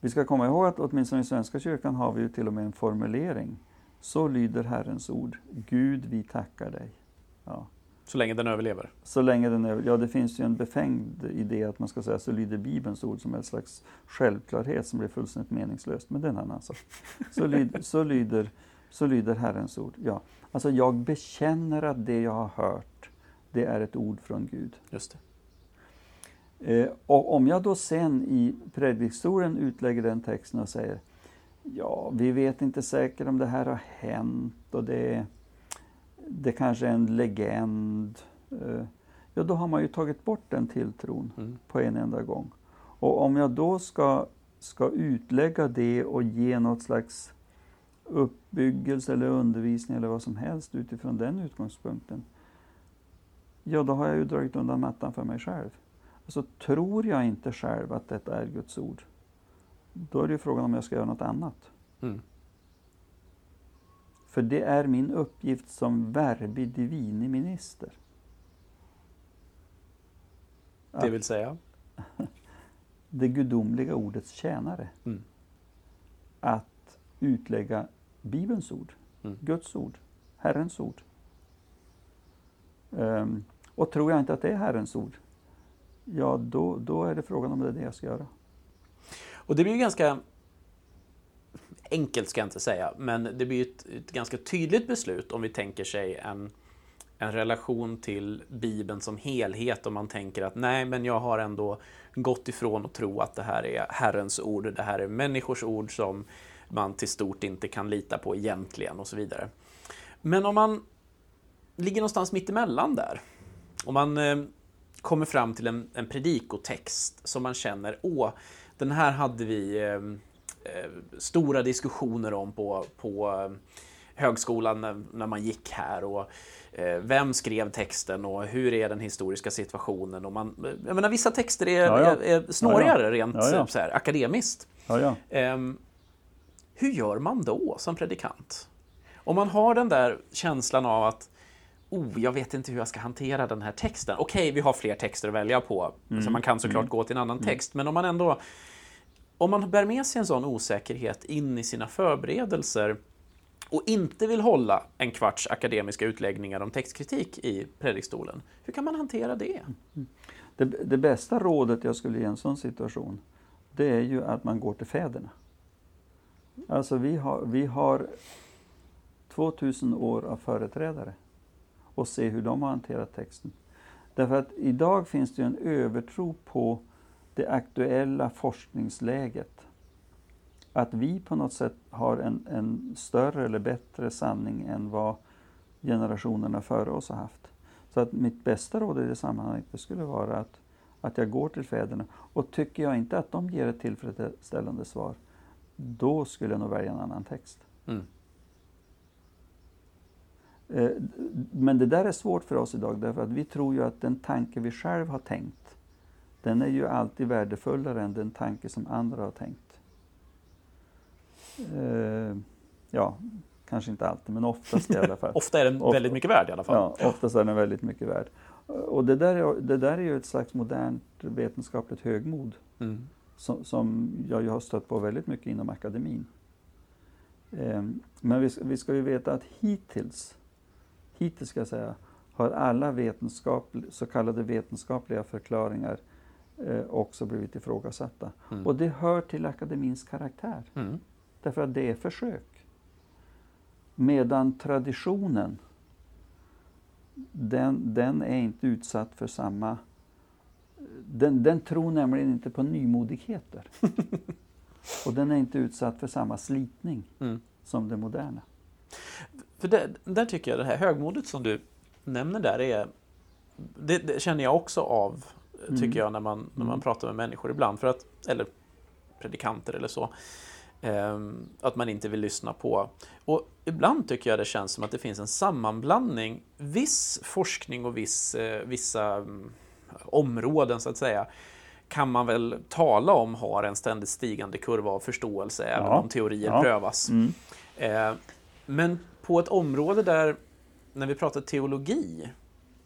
Vi ska komma ihåg att åtminstone i Svenska kyrkan har vi ju till och med en formulering. Så lyder Herrens ord. Gud, vi tackar dig. Ja. Så länge den överlever? Så länge den överlever. Ja, det finns ju en befängd idé att man ska säga så lyder Bibelns ord som en slags självklarhet som blir fullständigt meningslöst. Men det är en annan sak. Så, lyder, så, lyder, så lyder Herrens ord. Ja. Alltså jag bekänner att det jag har hört, det är ett ord från Gud. Just. Eh, och om jag då sen i predikstolen utlägger den texten och säger Ja, vi vet inte säkert om det här har hänt och det, det kanske är en legend. Eh, ja, då har man ju tagit bort den tilltron mm. på en enda gång. Och om jag då ska, ska utlägga det och ge något slags uppbyggelse eller undervisning eller vad som helst utifrån den utgångspunkten. Ja, då har jag ju dragit undan mattan för mig själv. Alltså, tror jag inte själv att detta är Guds ord, då är det ju frågan om jag ska göra något annat. Mm. För det är min uppgift som verbi divini minister. Det vill säga? det gudomliga ordets tjänare. Mm. Att utlägga Bibelns ord, mm. Guds ord, Herrens ord. Um, och tror jag inte att det är Herrens ord, ja då, då är det frågan om det är det jag ska göra. Och det blir ju ganska enkelt ska jag inte säga, men det blir ett, ett ganska tydligt beslut om vi tänker sig en, en relation till Bibeln som helhet och man tänker att nej, men jag har ändå gått ifrån att tro att det här är Herrens ord, det här är människors ord som man till stort inte kan lita på egentligen och så vidare. Men om man ligger någonstans mittemellan där, om man eh, kommer fram till en, en predikotext som man känner, åh, den här hade vi eh, eh, stora diskussioner om på, på eh, högskolan när, när, man gick här. Och, eh, vem skrev texten och hur är den historiska situationen? Och man, jag menar, vissa texter är, ja, ja. är, är snårigare ja, rent Så här, akademiskt. Ehm, hur gör man då som predikant? Om man har den där känslan av att oh, jag vet inte hur jag ska hantera den här texten. Okej, vi har fler texter att välja på, mm. så man kan såklart mm. gå till en annan mm. text. Men om man ändå om man bär med sig en sån osäkerhet in i sina förberedelser och inte vill hålla en kvarts akademiska utläggningar om textkritik i predikstolen, hur kan man hantera det? det? Det bästa rådet jag skulle ge i en sån situation, det är ju att man går till fäderna. Alltså vi har, vi har 2000 år av företrädare och se hur de har hanterat texten. Därför att idag finns det en övertro på det aktuella forskningsläget. Att vi på något sätt har en, en större eller bättre sanning än vad generationerna före oss har haft. Så att mitt bästa råd i det sammanhanget det skulle vara att, att jag går till fäderna. Och tycker jag inte att de ger ett tillfredsställande svar, då skulle jag nog välja en annan text. Mm. Eh, men det där är svårt för oss idag därför att vi tror ju att den tanke vi själv har tänkt den är ju alltid värdefullare än den tanke som andra har tänkt. Eh, ja, kanske inte alltid, men oftast i alla fall. Ofta är den väldigt mycket värd i alla fall. Ja, oftast är den väldigt mycket värd. Och det där är, det där är ju ett slags modernt vetenskapligt högmod mm. Som, som jag ju har stött på väldigt mycket inom akademin. Eh, men vi, vi ska ju veta att hittills, hittills ska jag säga, har alla vetenskap, så kallade vetenskapliga förklaringar eh, också blivit ifrågasatta. Mm. Och det hör till akademins karaktär. Mm. Därför att det är försök. Medan traditionen, den, den är inte utsatt för samma... Den, den tror nämligen inte på nymodigheter. och den är inte utsatt för samma slitning mm. som det moderna. För det, där tycker jag det här högmodet som du nämner där är det, det, känner jag också av mm. tycker jag, när man, när man mm. pratar med människor ibland. För att, eller predikanter eller så. Um, att man inte vill lyssna på. Och ibland tycker jag det känns som att det finns en sammanblandning. Viss forskning och viss, eh, vissa um, områden så att säga kan man väl tala om har en ständigt stigande kurva av förståelse ja. även om teorier ja. prövas. Mm. Eh, men på ett område där, när vi pratar teologi,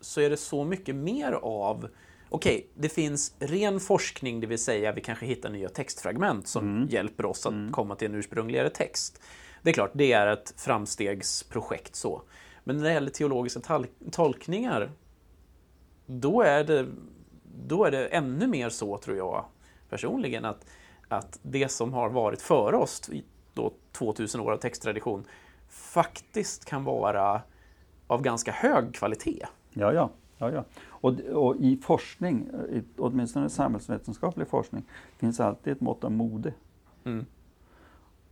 så är det så mycket mer av okej, okay, det finns ren forskning, det vill säga vi kanske hittar nya textfragment som mm. hjälper oss att mm. komma till en ursprungligare text. Det är klart, det är ett framstegsprojekt så. Men när det gäller teologiska tolkningar då är det, då är det ännu mer så, tror jag personligen, att, att det som har varit före oss i då 2000 år av texttradition faktiskt kan vara av ganska hög kvalitet. Ja, ja. ja, ja. Och, och i forskning, i, åtminstone samhällsvetenskaplig forskning, finns alltid ett mått av mode. Mm.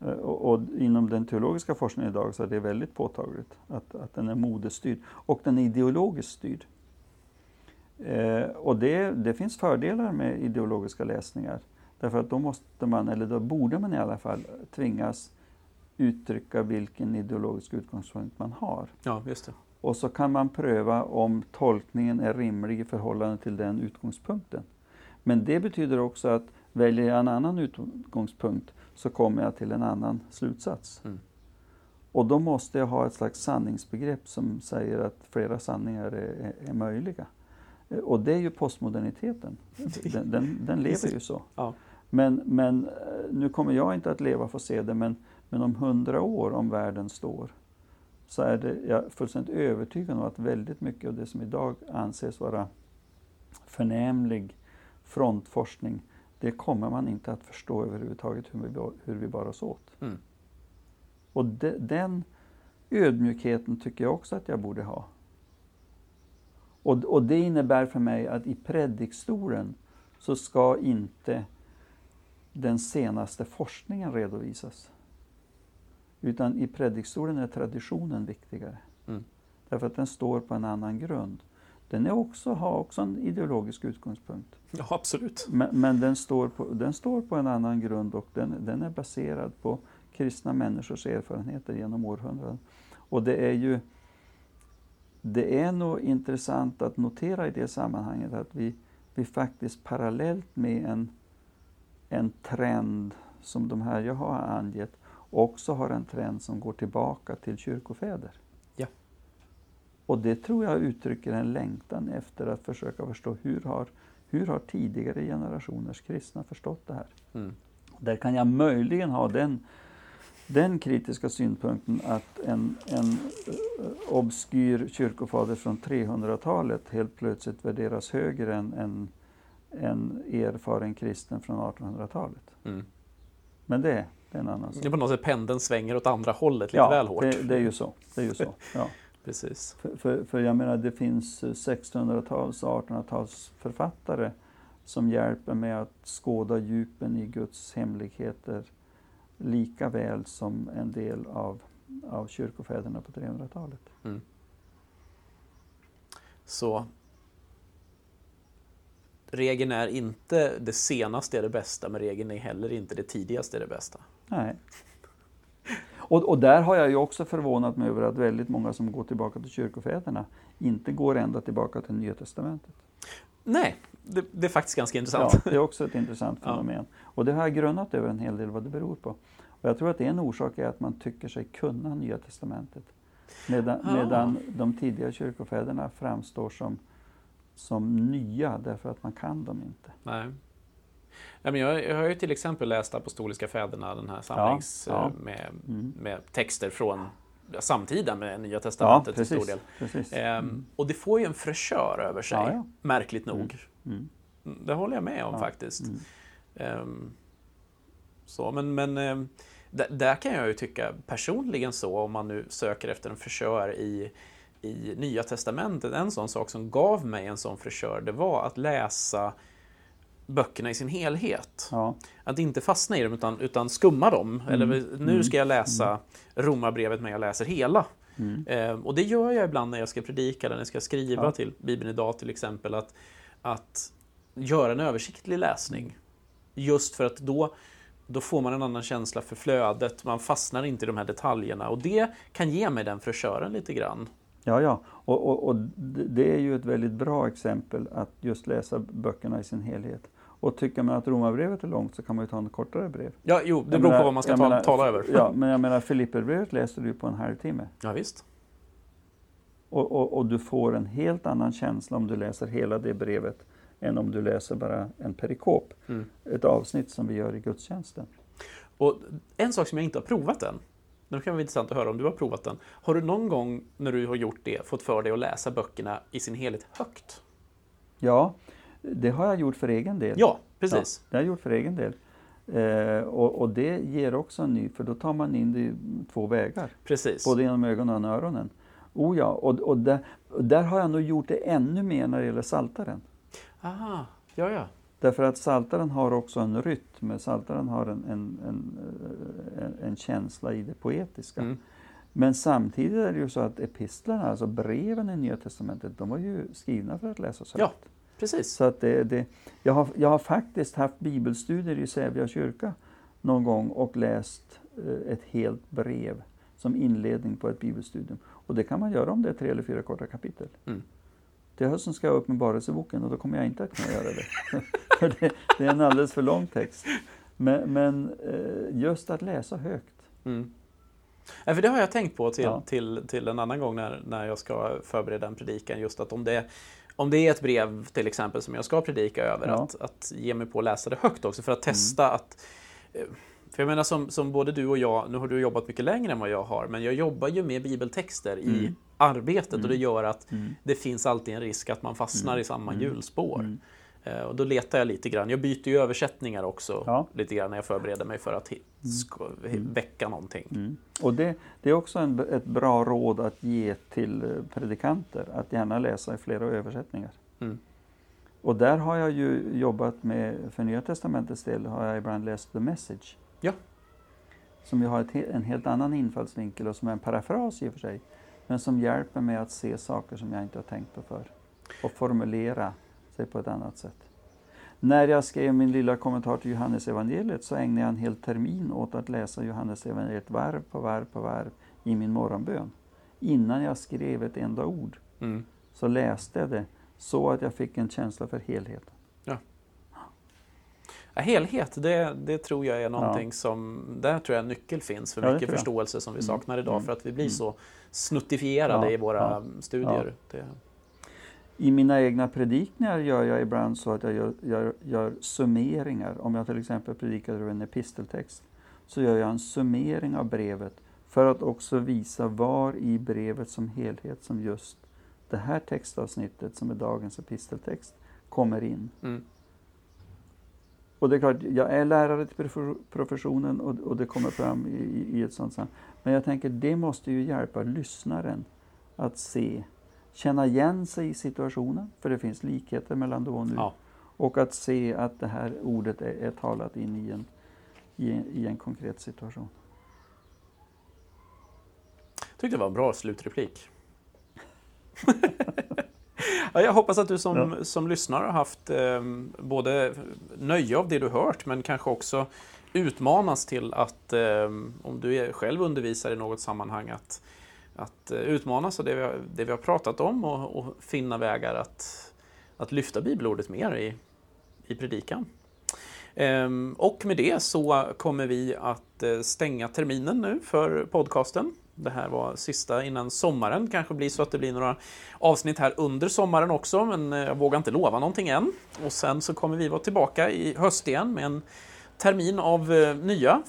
Eh, Och, och inom den teologiska forskningen idag så är det väldigt påtagligt att, att den är modestyrd. Och den är ideologiskt styrd. Eh, och det, det finns fördelar med ideologiska läsningar. Därför att då måste man, eller då borde man i alla fall, tvingas uttrycka vilken ideologisk utgångspunkt man har. Ja, just det. Och så kan man pröva om tolkningen är rimlig i förhållande till den utgångspunkten. Men det betyder också att väljer jag en annan utgångspunkt så kommer jag till en annan slutsats. Mm. Och då måste jag ha ett slags sanningsbegrepp som säger att flera sanningar är, är, är möjliga. Eh, Och det är ju postmoderniteten. Den, den, den lever ju så. Ja. Men, men eh, nu kommer jag inte att leva för att se det, men, men om hundra år, om världen står, så är det, jag är fullständigt övertygad om att väldigt mycket av det som idag anses vara förnämlig frontforskning, det kommer man inte att förstå överhuvudtaget hur vi, hur vi bar oss åt. Mm. Och de, den ödmjukheten tycker jag också att jag borde ha. Och, och det innebär för mig att i predikstolen så ska inte den senaste forskningen redovisas. Utan i predikstolen är traditionen viktigare. Mm. Därför att den står på en annan grund. Den är också, har också en ideologisk utgångspunkt. ja, absolut. Men, men den, står på, den står på en annan grund och den, den är baserad på kristna människors erfarenheter genom århundraden. Och det är ju det är nog intressant att notera i det sammanhanget att vi, vi faktiskt parallellt med en, en trend som de här jag har angett också har en trend som går tillbaka till kyrkofäder. Ja. Och det tror jag uttrycker en längtan efter att försöka förstå hur har, hur har tidigare generationers kristna förstått det här? Mm. Där kan jag möjligen ha den, den kritiska synpunkten att en, en eh, obskyr kyrkofader från 300-talet helt plötsligt värderas högre än en, en erfaren kristen från 1800-talet. Mm. Men det, det är en annan Det är sak. på något sätt pendeln svänger åt andra hållet lite Ja, väl hårt. det, det är ju så. Det är ju så. Ja. Precis. För, för, för jag menar, det finns eh, 1600-tals och 1800-tals författare som hjälper med att skåda djupen i Guds hemligheter lika väl som en del av, av kyrkofäderna på 300-talet. Mm. Så regeln är inte det senaste är det bästa, men regeln är heller inte det tidigaste är det bästa. Nej. Och, och där har jag ju också förvånat mig över att väldigt många som går tillbaka till kyrkofäderna inte går ända tillbaka till Nya Testamentet. Nej, det, det är faktiskt ganska Ja, intressant. det är också ett intressant Ja. fenomen. Och det har jag grunnat över en hel del vad det beror på. Och jag tror att en orsak är att man tycker sig kunna Nya Testamentet. Medan, Ja. medan de tidiga kyrkofäderna framstår som, som nya därför att man kan dem inte. Nej. Nej, men jag, har ju till exempel läst Apostoliska fäderna, den här samlings ja. eh, Med, Mm. med texter från ja, samtida med Nya Ja, Testamentet till stor del. precis. Ehm, Och det får ju en fräschör över sig, Ja, ja. märkligt nog. Mm. Mm, Det håller jag med om Ja. faktiskt. Mm. Ehm, så, men men ehm, där, där kan jag ju tycka personligen så, om man nu söker efter en fräschör i, i Nya Testamentet, en sån sak som gav mig en sån fräschör, det var att läsa böckerna i sin helhet. Ja, Att inte fastna i dem utan, utan skumma dem. Eller nu ska jag läsa Romarbrevet men jag läser hela. mm. Ehm, och det gör jag ibland när jag ska predika eller när jag ska skriva Ja. till Bibeln idag till exempel. Att, att göra en översiktlig läsning. Just för att då, då får man en annan känsla för flödet. Man fastnar inte i de här detaljerna. Och det kan ge mig den fräschören lite grann. ja, ja. Och, och, och det är ju ett väldigt bra exempel att just läsa böckerna i sin helhet. Och tycker man att Romarbrevet är långt så kan man ju ta en kortare brev. Ja, jo, det Jag beror menar- på vad man ska ta, menar- tala över. Ja, men jag menar Filipperbrevet läser du på en halvtimme. ja, visst. Och, och, och du får en helt annan känsla om du läser hela det brevet än om du läser bara en perikop. Mm. Ett avsnitt som vi gör i gudstjänsten. Och en sak som jag inte har provat än. Det kan vara intressant att höra om du har provat den. Har du någon gång när du har gjort det fått för dig att läsa böckerna i sin helhet högt? Ja, det har jag gjort för egen del. Ja, precis. Ja, det har jag gjort för egen del. Eh, och, och, det ger också en ny, för då tar man in det i två vägar. Precis. Både genom ögonen och öronen. Oh ja, och, och där, där, har jag nog gjort det ännu mer när det gäller saltaren. Aha, ja ja. Därför att saltaren har också en rytm, saltaren har en, en, en, en, känsla i det poetiska. Mm. Men samtidigt är det ju så att epistlarna, alltså breven i Nya Testamentet, de var ju skrivna för att läsas högt. Ja, precis. Så att det, det, jag, har, jag har faktiskt haft bibelstudier i Sävja kyrka någon gång och läst eh, ett helt brev som inledning på ett bibelstudium. Och det kan man göra om det är tre eller fyra korta kapitel. Mm. Till hösten ska jag upp med Uppenbarelseboken och då kommer jag inte att kunna göra det. för det, det, är en alldeles för lång text. Men, men eh, just att läsa högt. Mm. Ja, för det har jag tänkt på till, ja. till, till en annan gång när, när jag ska förbereda en predikan. Just att om det, om det är ett brev till exempel som jag ska predika över, ja. att, att ge mig på att läsa det högt också för att mm. testa mm. att eh, för jag menar som, som både du och jag, nu har du jobbat mycket längre än vad jag har, men jag jobbar ju med bibeltexter mm. i arbetet mm. och det gör att mm. det finns alltid en risk att man fastnar mm. i samma mm. hjulspår. Uh, och då letar jag lite grann. Jag byter ju översättningar också ja. lite grann när jag förbereder mig för att väcka någonting. Och det, det, är också en, ett bra råd att ge till eh, predikanter, att gärna läsa i flera översättningar. Och där har jag ju jobbat med, för Nya Testamentets del har jag ibland läst The Message. Ja. Som ju har ett, en helt annan infallsvinkel och som är en parafras i och för sig. Men som hjälper mig att se saker som jag inte har tänkt på förr. Och formulera sig på ett annat sätt. När jag skrev min lilla kommentar till Johannesevangeliet så ägnade jag en hel termin åt att läsa Johannesevangeliet varv på varv på varv i min morgonbön. Innan jag skrev ett enda ord mm. så läste jag det så att jag fick en känsla för helheten. Ja, helhet, det, det tror jag är någonting ja. som, där tror jag nyckel finns för ja, mycket förståelse som vi mm. saknar idag mm. för att vi blir mm. så snuttifierade i våra studier. Det... I mina egna predikningar gör jag ibland så att jag gör, gör, gör summeringar. Om jag till exempel predikar över en episteltext så gör jag en summering av brevet för att också visa var i brevet som helhet som just det här textavsnittet som är dagens episteltext kommer in. Mm. Och det är klart, jag är lärare till professionen och, och det kommer fram i, i ett sånt sammanhang. Men jag tänker, det måste ju hjälpa lyssnaren att se, känna igen sig i situationen, för det finns likheter mellan då och nu. Ja. Och att se att det här ordet är, är talat in i en, i, i en konkret situation. Jag tyckte det var en bra slutreplik. Ja, jag hoppas att du som, ja. som lyssnar har haft eh, både nöje av det du hört men kanske också utmanas till att, eh, om du är själv undervisar i något sammanhang, att, att eh, utmanas av det vi, har, det vi har pratat om och, och, finna vägar att, att lyfta bibelordet mer i, i predikan. Ehm, och med det så kommer vi att eh, stänga terminen nu för podcasten. Det här var sista innan sommaren. Kanske blir så att det blir några avsnitt här under sommaren också, men eh, jag vågar inte lova någonting än. Och sen så kommer vi vara tillbaka i höst igen med en termin av nya,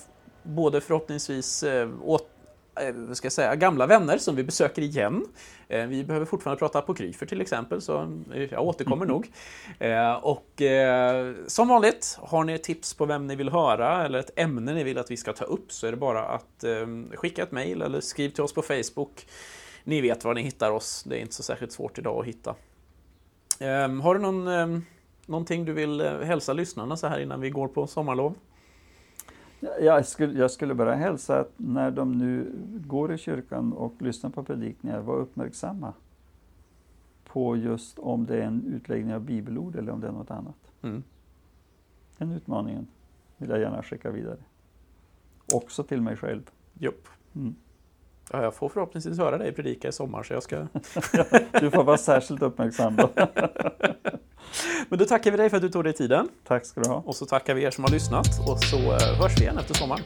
både förhoppningsvis åt Eh, vad ska jag säga, gamla vänner som vi besöker igen. Eh, vi behöver fortfarande prata på Kryfer till exempel, så eh, jag återkommer nog. Och som vanligt, har ni tips på vem ni vill höra eller ett ämne ni vill att vi ska ta upp så är det bara att skicka ett mejl eller skriv till oss på Facebook. Ni vet var ni hittar oss, det är inte så särskilt svårt idag att hitta. Har du någon, någonting du vill hälsa lyssnarna så här innan vi går på sommarlov? Jag skulle, jag skulle bara hälsa att när de nu går i kyrkan och lyssnar på predikningar, var uppmärksamma på just om det är en utläggning av bibelord eller om det är något annat. Mm. Den utmaningen vill jag gärna skicka vidare. Också till mig själv. Jopp. Mm. Ja, jag får förhoppningsvis höra dig predika i sommar så jag ska... du får vara särskilt uppmärksam då. Men då tackar vi dig för att du tog dig tiden. Tack ska du ha. Och så tackar vi er som har lyssnat och så eh, hörs vi igen efter sommaren.